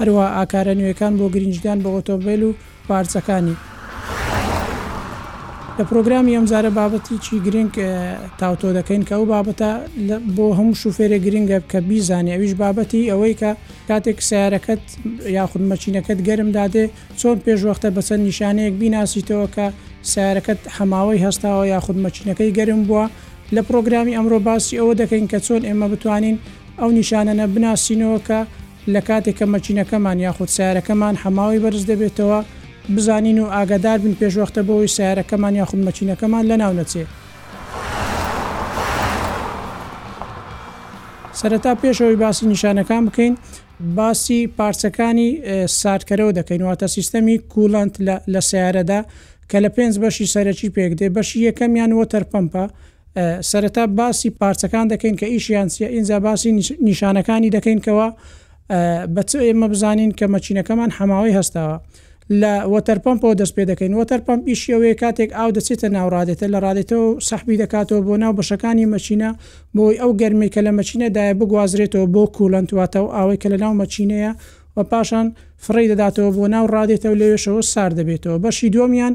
هەروەها ئاکارە نوێکان بۆ گرینجدان بە ئۆتۆمبێل و پارچەکانی. لە پرۆگرامی ئەمجارە بابەتیی گرینگ تاوتۆ دەکەین کە ئەو بابەتە بۆ هەموو شوفێرێک گرینگە کە بیزانێ ئەویش بابەتی ئەوەی کە کاتێک سیارەکەت یاخود مەچینەکەت گەرم دادێ چۆن پێشوەختە بە چەند نیشانەیەک بیناسیتەوە کە سیارەکەت حەماوەی هەستاوە یاخود مەچینەکەی گەرم بووە لە پرۆگرامی ئەمڕۆ باسی ئەوە دەکەین کە چۆن ئێمە بتوانین ئەو نیشانەنە بناسینەوە کە لە کاتێک کە مەکینەکەمان یاخود سەیارەکەمان حەماوەی بەرز دەبێتەوە بزانین و ئاگادار بین پێشوەختە بۆوەی سەیارەکەمان یاخود مەکینەکەمان لەناو نەچێ. سەرەتا پێش ئەوەی باسی نیشانەکان بکەین باسی پارچەکانی ساردکەرەوە دەکەین واتە سیستەمی کوولەنت لە سیارەدا کە لە پێنج بەشی سەرەکی پێک دێ بەشی یەکەمیان وەتەر پەمپە سەرەتا باسی پارچەکان دەکەین کە ئیشیان چیە ئینجا باسی نیشانەکانی دەکەین کەوا بە چ ئێمە بزانین کە مەچینەکەمان حەماوەی هەستاوە لە وەتەرپەمپەوە دەست پێ دەکەین وەتەرپەمپ ئیشی ئەوەیە کاتێک ئاو دەچێتە ناو ڕادێتە لە ڕادێتەوە و سەحبی دەکاتەوە بۆ ناو بەشەکانی مەچینە بۆی ئەو گەرمی کە لە مەچینەدایە بگوازرێتەوە بۆ کوولەنت واتە و ئاوەی کە لە ناو مەچینەیە و پاشان فڕی دەداتەوە بۆ ناو ڕادێتەوە لەوێشەوە سار دەبێتەوە بەشی دووەمیان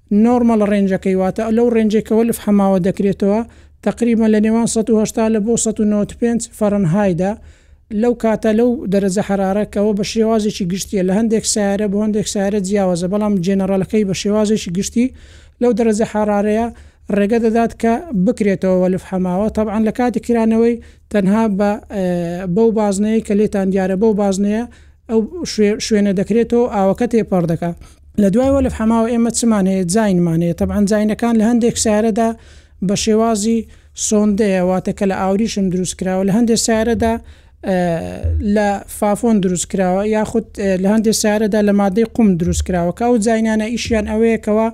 نۆرمەڵ ڕێنجەکەی واتە لەو ڕێنجەی کە وەلف حەماوە دەکرێتەوە تەقریبەن لە نێوان سەد و هەشتا لە بۆ سەد و نەوەد و پێنج فەرەنهایدە لەو کاتە لەو دەرەجە حەرارە کەوە بە شێوازێکی گشتیە لە هەندێک سەیارە بۆ هەندێک سەیارە جیاوازە بەڵام جێنەڕەلەکەی بە شێوازێکی گشتی لەو دەرەجە حەرارەیە ڕێگە دەدات کە بکرێتەوە وەلف حەماوە تەبعەن لە کاتی کرانەوەی تەنها بە بەو بازنەیەی کە لێتان دیارە بەو بازنەیە ئەو شوێنە دەکرێتەوە ئاوەکە تێپەڕ دەکا. لە دوای وەلف حەماوە ئێمە چمان هەیە جاینمان هەیە تەبعەن جاینەکان لە هەندێک سەیارەدا بە شێوازی سۆندەیە واتە کە لە ئاوریشم دروست کراوە لە هەندێک سەیارەدا لە فافۆن دروست کراوە یاخود لە هەندێک سەیارەدا لە مادەی قوم دروست کراوە کە ئەو جاینانە ئیشیان ئەوەیەکەوە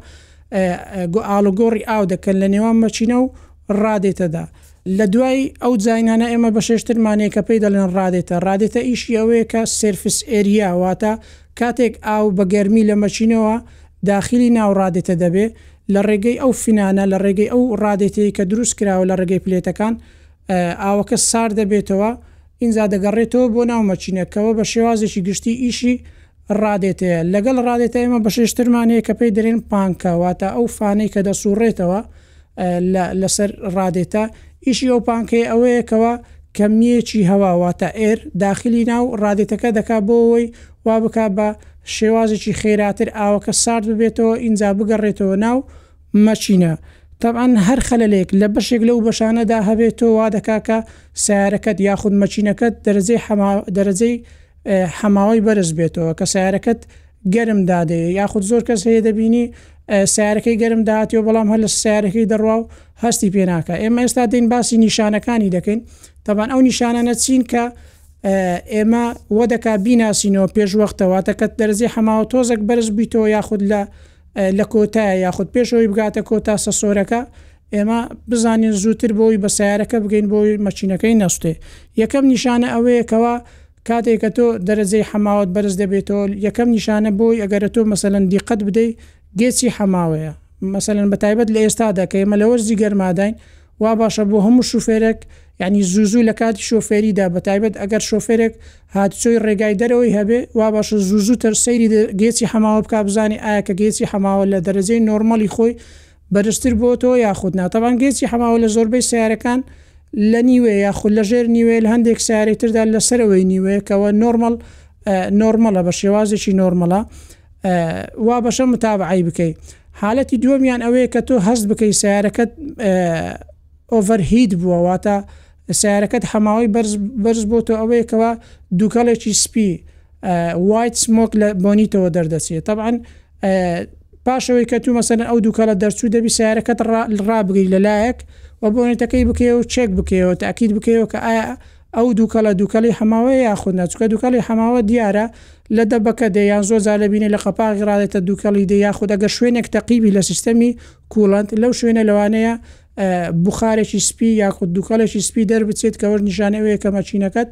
ئاڵوگۆڕی ئاو دەکەن لە نێوان مەچینە و ڕادێتەدا لە دوای ئەو جاینانە ئێمە بە شێشترمانەیە کە پێی دەڵێن ڕادێتە ڕادێتە ئیشی ئەوەیە کە سرفس ئێریا واتە کاتێک ئاو بە گەرمی لە مەکینەوە داخیلی ناو ڕادێتە دەبێ، لە ڕێگەی ئەو فنانە، لە ڕێگەی ئەو ڕادێتەی کە دروست کراوە لە ڕێگەی پلێتەکان، ئاوەکە سارد دەبێتەوە، ئینجا دەگەڕێتەوە بۆ ناو مەکینە، کەوە بە شێوازێکی گشتی ئیشی ڕادێتەیە. لەگەڵ ڕادێتە ئێمە بەشێشترمان هەیە کە پێی دەرێن پانکە، واتە ئەو فانەی کە دەسووڕێتەوە، لە لەسەر ڕادێتە، ئیشی ئەو پانکەیە ئەوەیە کەوا کەمییەکی هەوا واتە Air داخلی ناو ڕادێتەکە دەکا بۆ ئەوەی وا بکا بە شێوازێکی خێراتر ئاوەکە سارد ببێتەوە ئینجا بگەڕێتەوە ناو مەکینە تەبعەن هەر خەلەلێک لە بەشێک لەو بەشانەدا هەبێ تۆ وا دەکا کە سەیارەکەت یاخود مەکینەکەت دەرەجەی حەما دەرەجەی حەماوەی بەرز بێتەوە کە سەیارەکەت گەرم دادەیێ یاخود زۆر کەس هەیە دەبینی سیارەکەی گەرم داهاتەوە بەڵام هەر لە سیارەکەی دەڕوا و هەستی پێناکە ئێمە ئێستا دەین باسی نیشانەکانی دەکەین تەبان ئەو نیشانانە چین کە ئێمە وە دەکا بیناسینەوە پێش وەختەواتە کە دەرزی حەماوە تۆزەک بەرز بیتەوە یاخود لە لە کۆتایە یاخود پێشەوەی بگاتە کۆتا سەسۆرەکە ئێمە بزانین زووتر بۆی بە سەیارەکە بگەین بۆی مەکینەکەی نەسوتێ یەکەم نیشانە ئەوەیە کەوا کاتێ کە تۆ دەرەجەی حەماوەت بەرز دەبێتەوە یەکەم نیشانە بۆی ئەگەرە تۆ مەسەلەن دیقەت بدەی گێچی حەماوەیە مەسەلەن بە تایبەت لە ئێستادا کە ئێمە لە وەرزی گەرماداین وا باشە بۆ هەموو شوفێرێک یعنی زوو زوو لە کاتی شۆفێریدا بە تایبەت ئەگەر شۆفێرێک هاتچۆی ڕێگای دەرەوەی هەبێ وا باشە زوو زوو تر سەیری گێچی حەماوە بکا بزانێ ئایا کە گێچی حەماوە لە دەرەجەی نۆرمەلی خۆی بەرزتر بۆتەوە یاخود نا تەبعەن گێچی حەماوە لە زۆربەی سەیارەکان لە نیوەیە یاخود لە ژێر نیوەیە لە هەندێک سەیارەی تردا لە سەرەوەی نیوەیە کەوە نۆرمەڵ نۆرمەڵە بە شێوازێکی نۆرمەڵە وا بەشە متابعی بکەی حالەتی دووەمیان ئەوەیە کە تۆ هەست بکەی سیارەکەت ئۆڤەرهید بووە واتە سیارەکەت حەماوەی بەرز بۆ تۆ ئەوەیەکەوە دووکەڵێکی سپی وایت سمۆک لە بۆنیتەوە دەردەچێت طبعاً پاش ئەوەی کە تو مەسەلەن ئەو دوکەڵە دەرچوو دەبی سەیارەکەت ڕابگری لە لایەک و بۆنێتەکەی بکەیە و چێک بکەیەوە تاکید بکەیەوە کە ئایا ئەو دوکەڵە دوکەڵی حەماوەیە یاخود نا چونکە دوکەڵی حەماوە دیارە لە دەبەکە دێ یان زۆر جار دەبینی لە قەپاغی ڕادێتە دوکەڵی دێ یاخود ئەگەر شوێنێک تەقیبی لە سیستەمی کوڵەنت لەو شوێنە لەوانەیە بوخارێکی سپی یاخود دوکەڵێکی سپی دەربچێت کەوەش نیشانەی ئەوەیە کە مەکینەکەت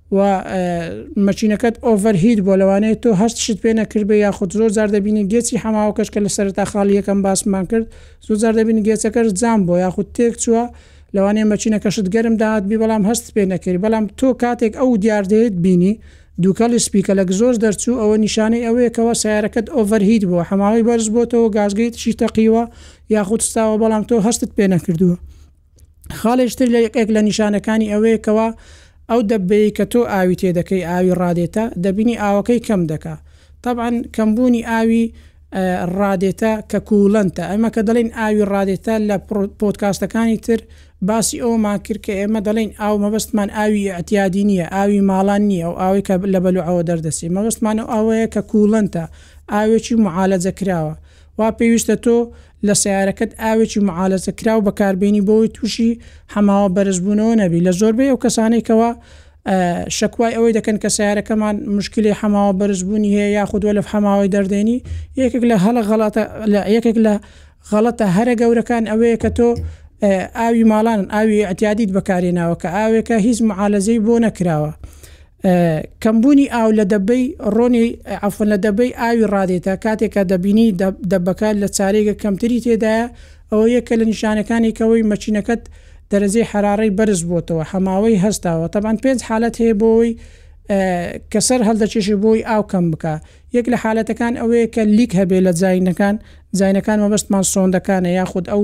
و مەچینەکەت ئۆڤەر هیت بوە لەوانەیە تۆ هەر چشت پێ نەکردبێ یاخود زۆر جار دەبینی گێچی حەماوەکەش کە لە سەرتا خاڵی یەکەم باسمان کرد زۆر جار دەبینی گێچەکەش جام بۆ یاخود تێک چووە لەوانەیە مەچینەکەشت گەرم داهات بی بەڵام هەست پێ نەکرد بەڵام تۆ کاتێک ئەو دیاردەیەت بینی دووکەڵی سپیکە لە گزۆز دەرچوو ئەوە نیشانەی ئەوەیەکەوە سیارەکەت ئۆڤەر هیت بووە حەماوەی بەرز بۆتەوە گازگەی تشی تەقیوە یاخود ستاوە بەڵام تۆ هەستت پێ نەکردووە. خاڵێش تر لە یەکێک لە نیشانەکانی ئەوەیە کەوا ئەو دەبەیەی کە تۆ ئاوی تێدەکەی ئاوی ڕادێتە دەبینی ئاوەکەی کەم دەکا تەبعەن کەمبوونی ئاوی ڕادێتە کە کوولەنتە ئەمە کە دەڵین ئاوی ڕادێتە لە پۆتکاستەکانی تر باسی ئەومان کرد کە ئێمە دەڵین ئاو مەبەستمان ئاوی ئەتیادی نییە ئاوی ماڵان نییە و ئاوی کە لە بەلوعەوە دەردەسی مەبەستمانە ئەوەیە کە کوولەنتە ئاوێکی معالەجە کراوە وا پێویستە تۆ لە سەیارەکەت ئاوێکی معالەجەکراو بەکاربێنی بۆوەی تووشی حەماوە بەرزبوونەوە نەبی لە زۆربەی ئەو کەسانەی کەوا شکوای ئەوەی دەکەن کە سیارەکەمان مشکلی حەماوە بەرزبوونی هەیە یاخود وە لە حەماوەی دەردێنی یەکێک لە هەڵە غەڵاتە لە یەکێک لە غەڵەتە هەرە گەورەکان ئەوەیە کە تۆ ئاوی ماڵان ئاوی ئەتیادیت بەکارێناوە کە ئاوێکە هیچ معالەزەی بۆ نەکراوە کەمبوونی ئاو لە دەبەی ڕۆنی عەفوەن لە دەبەی ئاوی ڕادێتا کاتێک کە دەبینی دەبەکە لە چارەیەکە کەمتری تێدایە ئەوە یەکە لە نیشانەکانی کەوەی مەچینەکەت دەرەجەی حەرارەی بەرز بۆتەوە حەماوەی هەستاوە تەبعەن پێنج حالەت هەیە بۆی کە سەر هەلدەچێشێ بۆی ئاو کەم بکا یەک لە حالەتەکان ئەوەیە کە لیک هەبێ لە زاینەکان زاینەکان مەبەستمان سۆندەکانە یاخود ئەو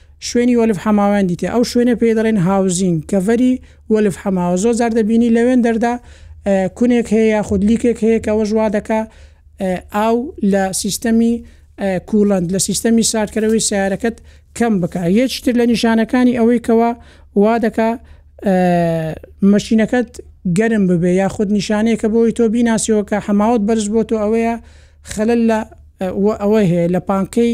شوێنی وەلف حەماوەیان دیتیە ئەو شوێنە پێی دەڵێن هاوزینگ کەڤەری وەلف حەماوە زۆر جار دەبینی لەوێن دەردا کونێک هەیە یاخود لیکێک هەیە کە ئەوەش وا دەکا ئاو لە سیستەمی کوولەند لە سیستەمی ساردکەرەوەی سیارەکەت کەم بکە یەکتر لە نیشانەکانی ئەوەی کەوا وا دەکا مەشینەکەت گەرم ببێ یاخود نیشانەیەکە بۆی تۆ بیناسیەوە کە حەماوت بەرز بۆ تۆ ئەوەیە خەلل لە ئەوە هەیە لە پانکەی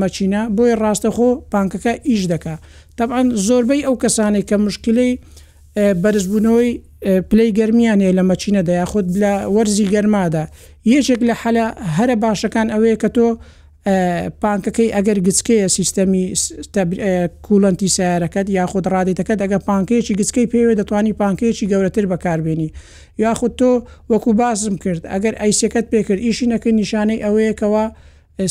مەکینە بۆیە ڕاستەخۆ بانکەکە ئیش دەکا تەبعەن زۆربەی ئەو کەسانەی کە مشکلەی بەرز بوونەوەی پلەی گەرمیان هەیە لە مەکینەدا یاخود لە وەرزی گەرمادا یەکێک لە حەلە هەرە باشەکان ئەوەیە کە تۆ پانکەکەی ئەگەر گچکەیە سیستەمی کوولەنتی سیارەکەت یاخود ڕادیتەکەت ئەگە پانکەیەکی گچکەی پێوێ دەتوانی پانکەیەکی گەورەتر بەکاربیێنی یاخود تۆ وەکو باسم کرد ئەگەر ئەیسەکەت پێکرد ئیشی نەکرد نیشانەی ئەوەیەکەوە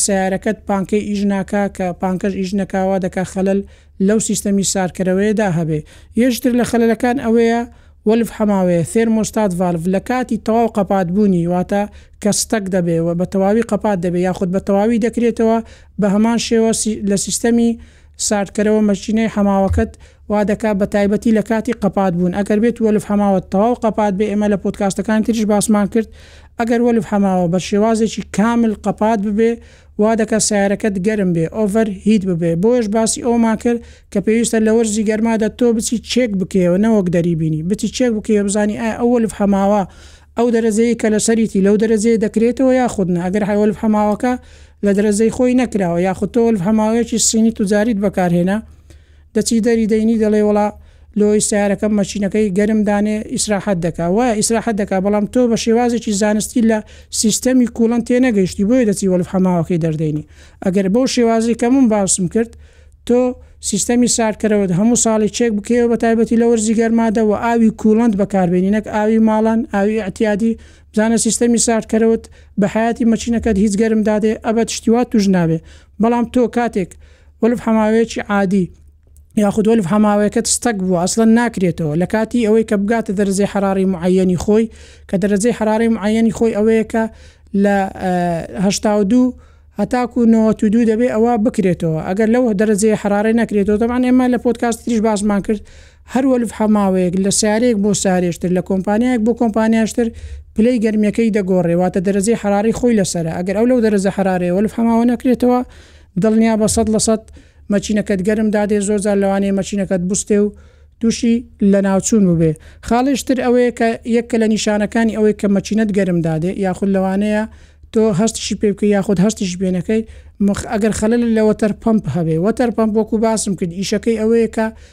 سەیارەکەت پانکەی ئیش ناکا کە پانکەش ئیش نەکا وا دەکا خەلەل لەو سیستەمی سارکەرەوەیەدا هەبێ یەکێتر لە خەلەلەکان ئەوەیە وەلڤ حەماوەیە Thermostat Valve لە کاتی تەواو قەپات بوونی واتە کە ستەک دەبێ وە بە تەواوی قەپات دەبێ یاخود بە تەواوی دەکرێتەوە بە هەمان شێوە لە سیستەمی ساردکەرەوە مەکینەی حەماوەکەت وا دەکات بە تایبەتی لە کاتی قەپات بوون ئەگەر بێت وەلف حەماوە تەواو قەپات بێ ئێمە لە پۆدکاستەکانی تریش باسمان کرد ئەگەر وەلف حەماوە بە شێوازێکی کامل قەپات ببێ وا دەکات سەیارەکەت گەرم بێ ئۆڤەر هیت ببێ بۆیەش باسی ئەوەمان کرد کە پێویستە لە وەرزی گەرمادا تۆ بچی چێک بکەیەوە نەوەک دەری بینی بچی چێک بکەیەوە بزانی ئایا ئەو وەلف حەماوە ئەو دەرەجەیەی کە لە سەریتی لەو دەرەجەیە دەکرێتەوە یاخود نا ئەگەر هەر وەلف حەماوەکە لە دەرەجەی خۆی نەکراوە یاخود تۆ وەلف حەماوەیەکی صینی توجاریت بەکار هێنا دەچی دەری دەینی دەڵێی وەڵا لۆی سەیارەکەم مەشینەکەی گەرم دانێ ئیسراحەت دەکا وایە ئیسراحەت دەکا بەڵام تۆ بە شێوازێکی زانستی لە سیستەمی کوڵەن تێنەگەیشتی بۆیە دەچی وەلف حەماوەکەی دەردەینی ئەگەر بەو شێوازەی کە من باسم کرد تۆ سیستەمی ساردکەرەوەت هەموو ساڵی چێک بکەیەوە بە تایبەتی لە وەرزی گەرمادا وە ئاوی کوڵەنت بەکار بێنی نەک ئاوی ماڵان ئاوی ئیعتیادی بزانە سیستەمی ساردکەرەوەت بە حەیاتی مەشینەکەت هیچ گەرم دادێ ئەبەد شتی وا توش نابێ بەڵام تۆ کاتێک وەلف حەماوەیەکی عادی یاخود وەلف حەماوەیەکەت ستەک بووە ئەسڵەن ناکرێتەوە لە کاتی ئەوەی کە بگاتە دەرەجەی حەرارەی معەیەنی خۆی کە دەرەجەی حەرارەی معەیەنی خۆی ئەوەیە کە لە هەشتا و دوو هەتاکو و نەوەت و دوو دەبێ ئەوە بکرێتەوە ئەگەر لەو دەرەجەی حەرارەی نەکرێتەوە تەبعەن ئێمە لە پۆدکاستی تریش باسمان کرد هەر وەلف هە ماوەیەک لە سارێک بۆ سارێشتر لە کۆمپانیایەک بۆ کۆمپانیاشتر پلەی گەرمیەکەی دەگۆڕێ واتە دەرەجەی حەرارەی خۆی لەسەرە ئەگەر ئەو لەو دەرەجە حەرارەیە وەلف هەماوە نەکرێتەوە دڵنیابە سەد لە سەد مەچینەکەت گەرم دادێ زۆر جار لەوانەیە مەچینەکەت بوستێ و توشی لەناوچون ببێ خاڵێش تر ئەوەیە کە یەک کە لە نیشانەکانی ئەوەی کە مەچینەت گەرم دادێ یاخود لەوانەیە تۆ هەستشی پێ بکەی یاخود هەستشی پێ نەکەی مخ ئەگەر خەلەل لە وەتەر پەمپ هەبێ وەتەر پەمپ وەکو باسم کرد ئیشەکەی ئەوەیە کە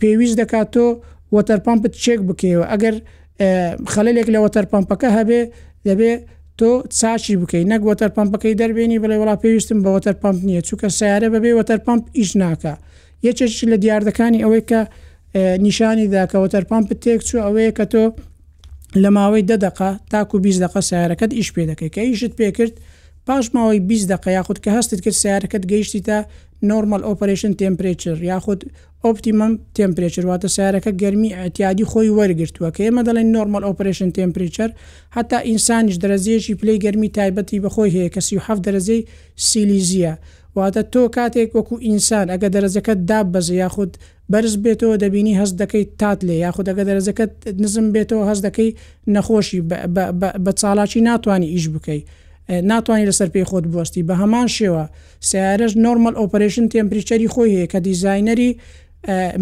پێویست دەکات تۆ وەتەرپەمپت چێک بکەیەوە ئەگەر خەلێک لە وەتەرپەمپەکە هەبێ دەبێ تۆ چاشی بکەی نەک وەتەرپەمپەکەی دەربێنی بڵێ وڵا پێویستم بە وەتەرپەمپ نییە چووکە سیارە بەبێ وەتەرپەمپ ئیش ناکە یەکێک لە دیاردەکانی ئەوەی کە نیشانی داکە وەتەرپەمپ تێک چوو ئەوەیە کە تۆ لە ماوەی دە دقە تاکو 20 دقە سیارەکەت ئیش پێ دەکەی کە ئیشت پێکرد پاش ماوەی 20 دقە یاخود کە هەستت کرد سیارەکەت گەیشتی تا نۆرمەل ئۆپەرەیشن تێمپرێچر یاخود ئۆپتیمەم تێمپرێچر واتە سەیارەکە گەرمی ئیعتیادی خۆی وەرگرتووە کە ئێمە دەڵێن نۆرمەل ئۆپەرەیشن تێمپرێچر حەتا ئینسانیش دەرەجەیەکی پلەی گەرمی تایبەتی بە خۆی هەیە کە سی و حەفت دەرەجەی سیلیزییە واتە تۆ کاتێک وەکوو ئینسان ئەگەر دەرەجەکەت داببەزێ یاخود بەرز بێتەوە دەبینی هەست دەکەیت تات لێ یاخود ئەگەر دەرەجەکەت نزم بێتەوە هەست دەکەی نەخۆشی بە چالاکی ناتوانی ئیش بکەی ناتوانی لەسەر پێی خۆت بوەستی بە هەمان شێوە سیارەش نۆرمەل ئۆپەرشن تێمپریچەری خۆی هەیە کە دیزینەری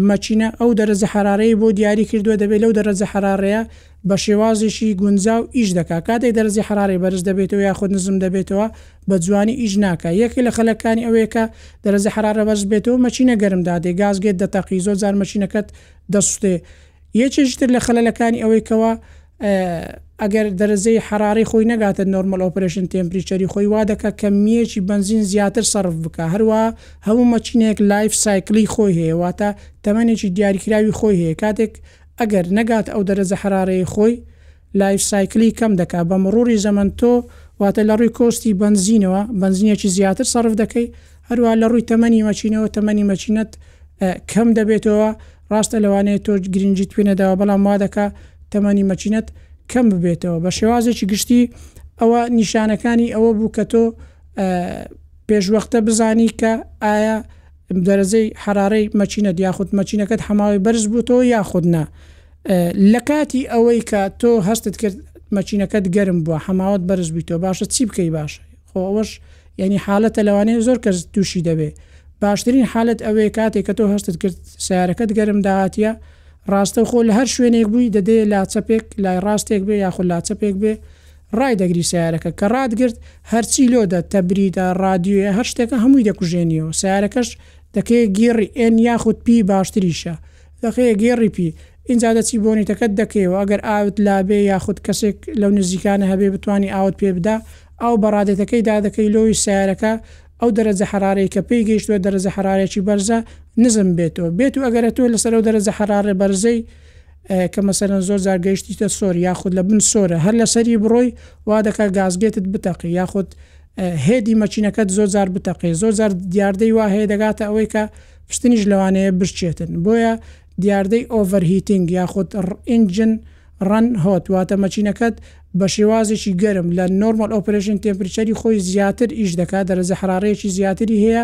مەچینە ئەو دەرەجە حرارەی بۆ دیاری کردووە دەبێت لەو دەرەجە حرارەیە بە شێوازێکی گونجاو ئیش دەکات کاتێک دەرەجەی حەرارەی بەرز دەبێتەوە یاخود نزم دەبێتەوە بە جوانی ئیش ناکات یەکێک لە خەلەکانی ئەوەیە کە دەرەجەی حەرارە بەرز بێتەوە مەکینە گەرم دادێ گاز گێت دەتەقی زۆر جار مەکینەکەت دەسوتێ یەکێکی تر لە خەلەلەکانی ئەوەی کەوا ئەگەر دەرەجەی حەرارەی خۆی نەگاتە نۆرمەل ئۆپرێشن تێمپریچەری خۆی وا دەکات کەمیەکی بەنزین زیاتر سەرف بکات هەروە هەموو مەکینەیەک لایف سایکلی خۆی هەیە واتە تەمەنێکی دیاریکراوی خۆی هەیە کاتێک ئەگەر نەگاتە ئەو دەرەجە حەرارەی خۆی لایف سایکلی کەم دەکات بە مڕوری زەمەن تۆ واتە لە ڕوی کۆستی بەنزینەوە بەنزینێکی زیاتر سەرف دەکەی هەروەها لە ڕوی تەمەنی مەچینەوە تەمەنی مەچینەت کەم دەبێتەوە ڕاستە لەوانەیە تۆ گرنگیت پێ نەداوە بەڵام وا دەکات تەمەنی مەچینەت کەم ببێتەوە بە شێوازێکی گشتی ئەوە نیشانەکانی ئەوە بوو کە تۆ پێشوەختە بزانی کە ئایا دەرەجەی حەرارەی مەکینەت یاخود مەکینەکەت حەماوەی بەرز بووتەوە یاخود نا لە کاتی ئەوەی کە تۆ هەستت کرد مەکینەکەت گەرم بووە حەماوەت بەرز بوویتەوە باشە چی بکەی باشە خۆ ئەوەش یعنی حالەتە لەوانەیە زۆر کەس تووشی دەبێ باشترین حالت ئەوەیە کاتێک کە تۆ هەستت کرد سیارەکەت گەرم داهاتە ڕاستەوخۆ لە هەر شوێنێک بووی دەدەیە لاچەپێک لای ڕاستێک بێ یاخود لاچەپێک بێ ڕای دەگری سەیارەکە کە ڕات گرت هەرچی لۆدە تەبریدە ڕادیۆیە هەر شتێکە هەمووی دەکوژێنیەوە سەیارەکەش دەکەیە گێڕی ئێن یاخود پی باشتریشە دەخەیە گێڕی پی ئینجا دەچی بۆنیتەکەت دەکەیەوە ئەگەر ئاوت لابێ یاخود کەسێک لەو نزیکانە هەبێ بتوانی ئاوت پێ بدا ئاو بە ڕادێتەکەی دا دەکەی لۆی سەیارەکە ئەو دەرەجە حەرارەی کە پێی گەیشتوە دەرەجە حەرارەیەکی بەرزە نزم بێتەوە بێت و ئەگەرە تۆ لەسەر ئەو دەرەجە حەرارە بەرزەی کە مەسەلەن زۆر جار گەیشتیتە سۆر یاخود لە بن سۆرە هەر لەسەری بڕۆی وا دەکات گازگێتت بتەقێ یاخود هێدی مەکینەکەت زۆر جار بتەقێ زۆر جار دیاردەی وا هەیە دەگاتە ئەوەی کە پشتنیش لەوانەیە بشچێتن بۆیە دیاردەی ئۆڤەرهیتینگ یاخود ئینجن ڕەن هۆت واتە مەکینەکەت بە شێوازێکی گەرم لە نۆرمەل ئۆپرەیشن تێمپریچەری خۆی زیاتر ئیش دەکات دەرەجە حەرارەیەکی زیاتری هەیە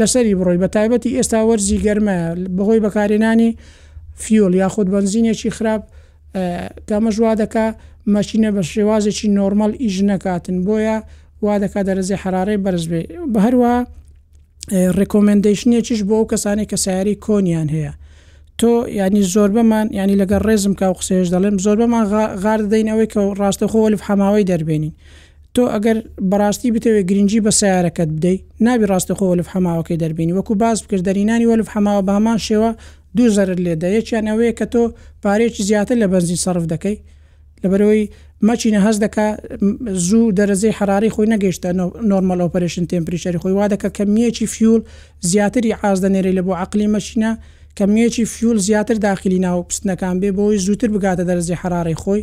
لەسەری بڕۆی بەتایبەتی ئێستا وەرزی گەرمایە بەهۆی بەکارهێنانی فیول یاخود بەنزینێکی خراپ کە ئەمەش وادەکا مەشینە بە شێوازێکی نۆرمەل ئیش نەکاتن بۆیە وادەکا دەرەجەی حەرارەی بەرز بێ بە هەروە ڕێکۆمنندەیشنێکیش بۆ ئەو کەسانی کە سیاری کۆنیان هەیە تۆ ینی زۆربەمان ینی لەگەڵ ڕێزم کا و قسێش دەڵێم زۆربەمان غار دەدەین ئەوەی کە ڕاستەخۆ وەلف حەماوەی دەربێنین تۆ ئەگەر بەڕاستی بتەوێ گرنگی بە سەیارەکەت بدەی، نابی ڕاستەخۆ وەلف حەماوەکەی دەربینی، وەکو باس بکرد دەرهینانی وەلف حەماوە بە هەمان شێوە دوو زەرەر لێت دا، یەکیان ئەوەیە کە تۆ پارەیەکی زیاتر لە بەنزین سەرف دەکەی، لەبەرئەوەی مەکینە هەست دەکا زوو دەرەجەی حەرارەی خۆی نەگەیشتە نۆرمەل ئۆپەرەیشن تێمپریچەری خۆی، وادەکا کەمییەکی فیول زیاتری عاز دەنێرێ لە بۆ عەقڵی مەکینە، کەمییەکی فیول زیاتر داخلی ناو پستنەکان بێ بۆ ئەوەی زووتر بگاتە دەرەجەی حەرارەی خۆی،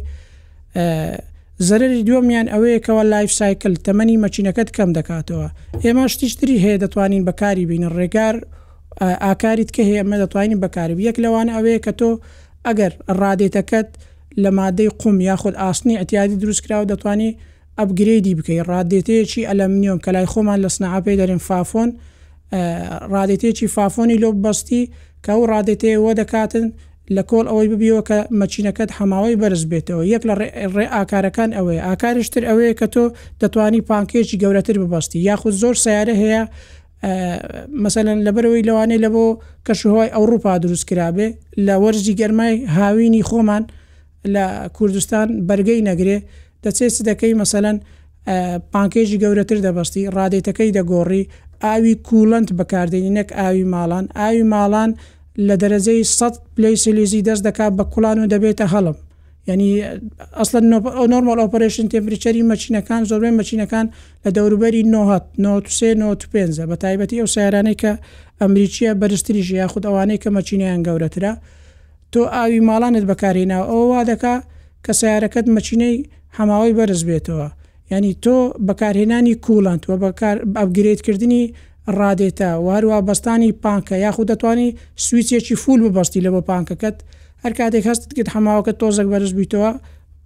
زەرەری دووەمیان ئەوەیە کەوا لایف سایکل، تەمەنی، مەکینەکەت کەم دەکاتەوە. ئێمە شتیش تری هەیە دەتوانین بەکاری بینە ڕێگار ئاکاری تکە هەیە ئەمە دەتوانین بەکاری بی یەک لەوانە ئەوەیە کە تۆ ئەگەر ڕادێتەکەت لە مادەی قوم یاخود ئاسنی ئەتیادی دروست کراوە دەتوانی ئەپگرەیدی بکەی ڕادێتەیەکی ئەلەمنیۆم کە لای خۆمان لە سنعا پێی دەرێن فافۆن ڕادەیتەیەکی فافۆنی لۆ ببەستی کە ئەو ڕادەیتەیە وە دەکاتن لە کۆڵ ئەوەی ببیەوە کە مەچینەکەت حەماوەی بەرز بێتەوە یەک لە ڕێ ڕێ ئاکارەکان ئەوەیە ئاکاریش تر ئەوەیە کە تۆ دەتوانی پانکەیەکی گەورەتر ببەستی یاخود زۆر سەیارە هەیە مەسەلەن لەبەرەوەی لەوانەیە لە بۆ کەشوهەوای ئەوڕوپا دروست کرابێ لە وەرزی گەرمای هاوینی خۆمان لە کوردستان بەرگەی نەگرێ دەچێ چ دەکەی مەسەلەن پانکێکی گەورەتر دەبەستی ڕادەیتەکەی دەگۆڕی ئاوی کوولەنت بەکاردێنی نەک ئاوی ماڵان ئاوی ماڵان لە دەرەجەی سەد پلەی سلیزی دەست دەکا بە کوڵان و دەبێتە هەڵم یعنی ئەسڵەن نۆرماڵ ئۆپەرەیشن تێمپریچەری مەچینەکان زۆربەی مەچینەکان لە دەوروبەری نۆهەد نۆت و سێ نۆت و پێنجە بە تایبەتی ئەو سیارانەی کە ئەمریکییە بەرزتریش یاخود ئەوانەی کە مەچینەیان گەورەترە تۆ ئاوی ماڵانت بەکارهێناوە ئەوە وادەکا کە سەیارەکەت مەکینەی حەماوەی بەرز بێتەوە یانی تۆ بەکارهێنانی کوڵەنت وە بەکار ئەپگرێد کردنی ڕادێتە وە هەروە بەستانی پانکە یاخود دەتوانی سویچێکی فول ببەستی لەبۆ پانکەکەت هەر کاتێک هەستت کرد حەماوەکە تۆزەک بەرز بویتەوە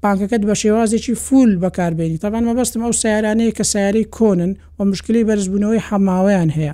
پانکەکەت بە شێوازێکی فول بەکاربێنی تەبان مەبەستم ئەو سیارانەیە کە سیارەی کۆنن و مشکلی بەرزبوونەوەی حەماوەیان هەیە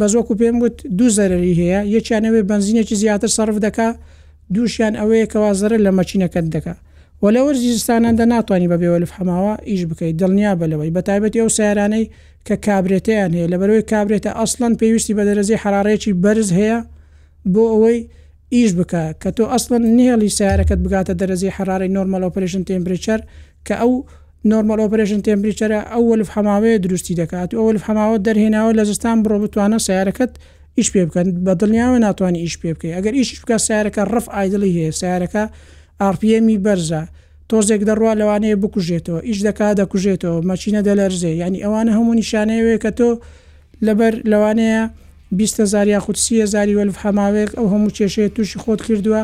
بەس وەکو پێم وت دوو زەرەری هەیە یەکیان ئەوێ بەنزینێکی زیاتر سەرف دەکا دووشیان ئەوەیە کەوا زەرەر لە مەکینەکەت دەکا وە لە وەرزی زستاناندا ناتوانی بە بێ وەلف حەماوە ئیش بکەی دڵنیا بە لەوەی بە تایبەتی ئەو سەیارانەی کە کابرێتەیان هەیە لەبەرئەوەی کابرێتە ئەسڵەن پێویستی بە دەرەجەی حەرارەیەکی بەرز هەیە بۆ ئەوەی ئیش بکا کە تۆ ئەسڵەن نهێڵی سەیارەکەت بگاتە دەرەجەی حەرارەی نۆرمەڵ ئۆپرێشن تێمپرێچەر کە ئەو نۆرمەل ئۆپرێشن تێمپریچەرە ئەو وەلف حەماوەیە دروستی دەکات و ئەو وەلف حەماوەت دەرهێناوە لە زستان بڕۆ بتوانە سەیارەکەت ئیش پێ بکەن بە دڵنیاوە ناتوانانی ئیش پێ بکەی ئەگەر ئیشیش بکات سەیارەکە ڕەف ئایدڵی هەیە سەیارەکە ئاڕپیێمی بەرزە تۆزێک دەڕوا لەوانەیە بکوژێتەوە ئیش دەکات دەکوژێتەوە مەچینە دەلەرزێ یانی ئەوانە هەموو نیشانەیەوەیە کە تۆ لەبەر لەوانەیە بیست هەزار یاخود سی هەزاری وەلف هەماوەیەک ئەو هەموو کێشەیە توشی خۆت کردوە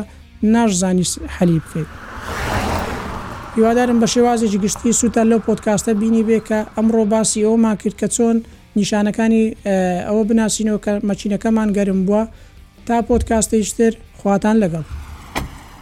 ناشزانی حەلی بکەی هیوادارم بەشێوازێکی گشتی سوتان لەو پۆدکاستە بینی بێ کە ئەمڕۆ باسی ئەوەمان کرد کە چۆن نیشانەکانی ئەوە بناسینەوە کە مەکینەکەمان گەرم بوە تا پۆدکاستەیشتر خواتان لەگەڵ.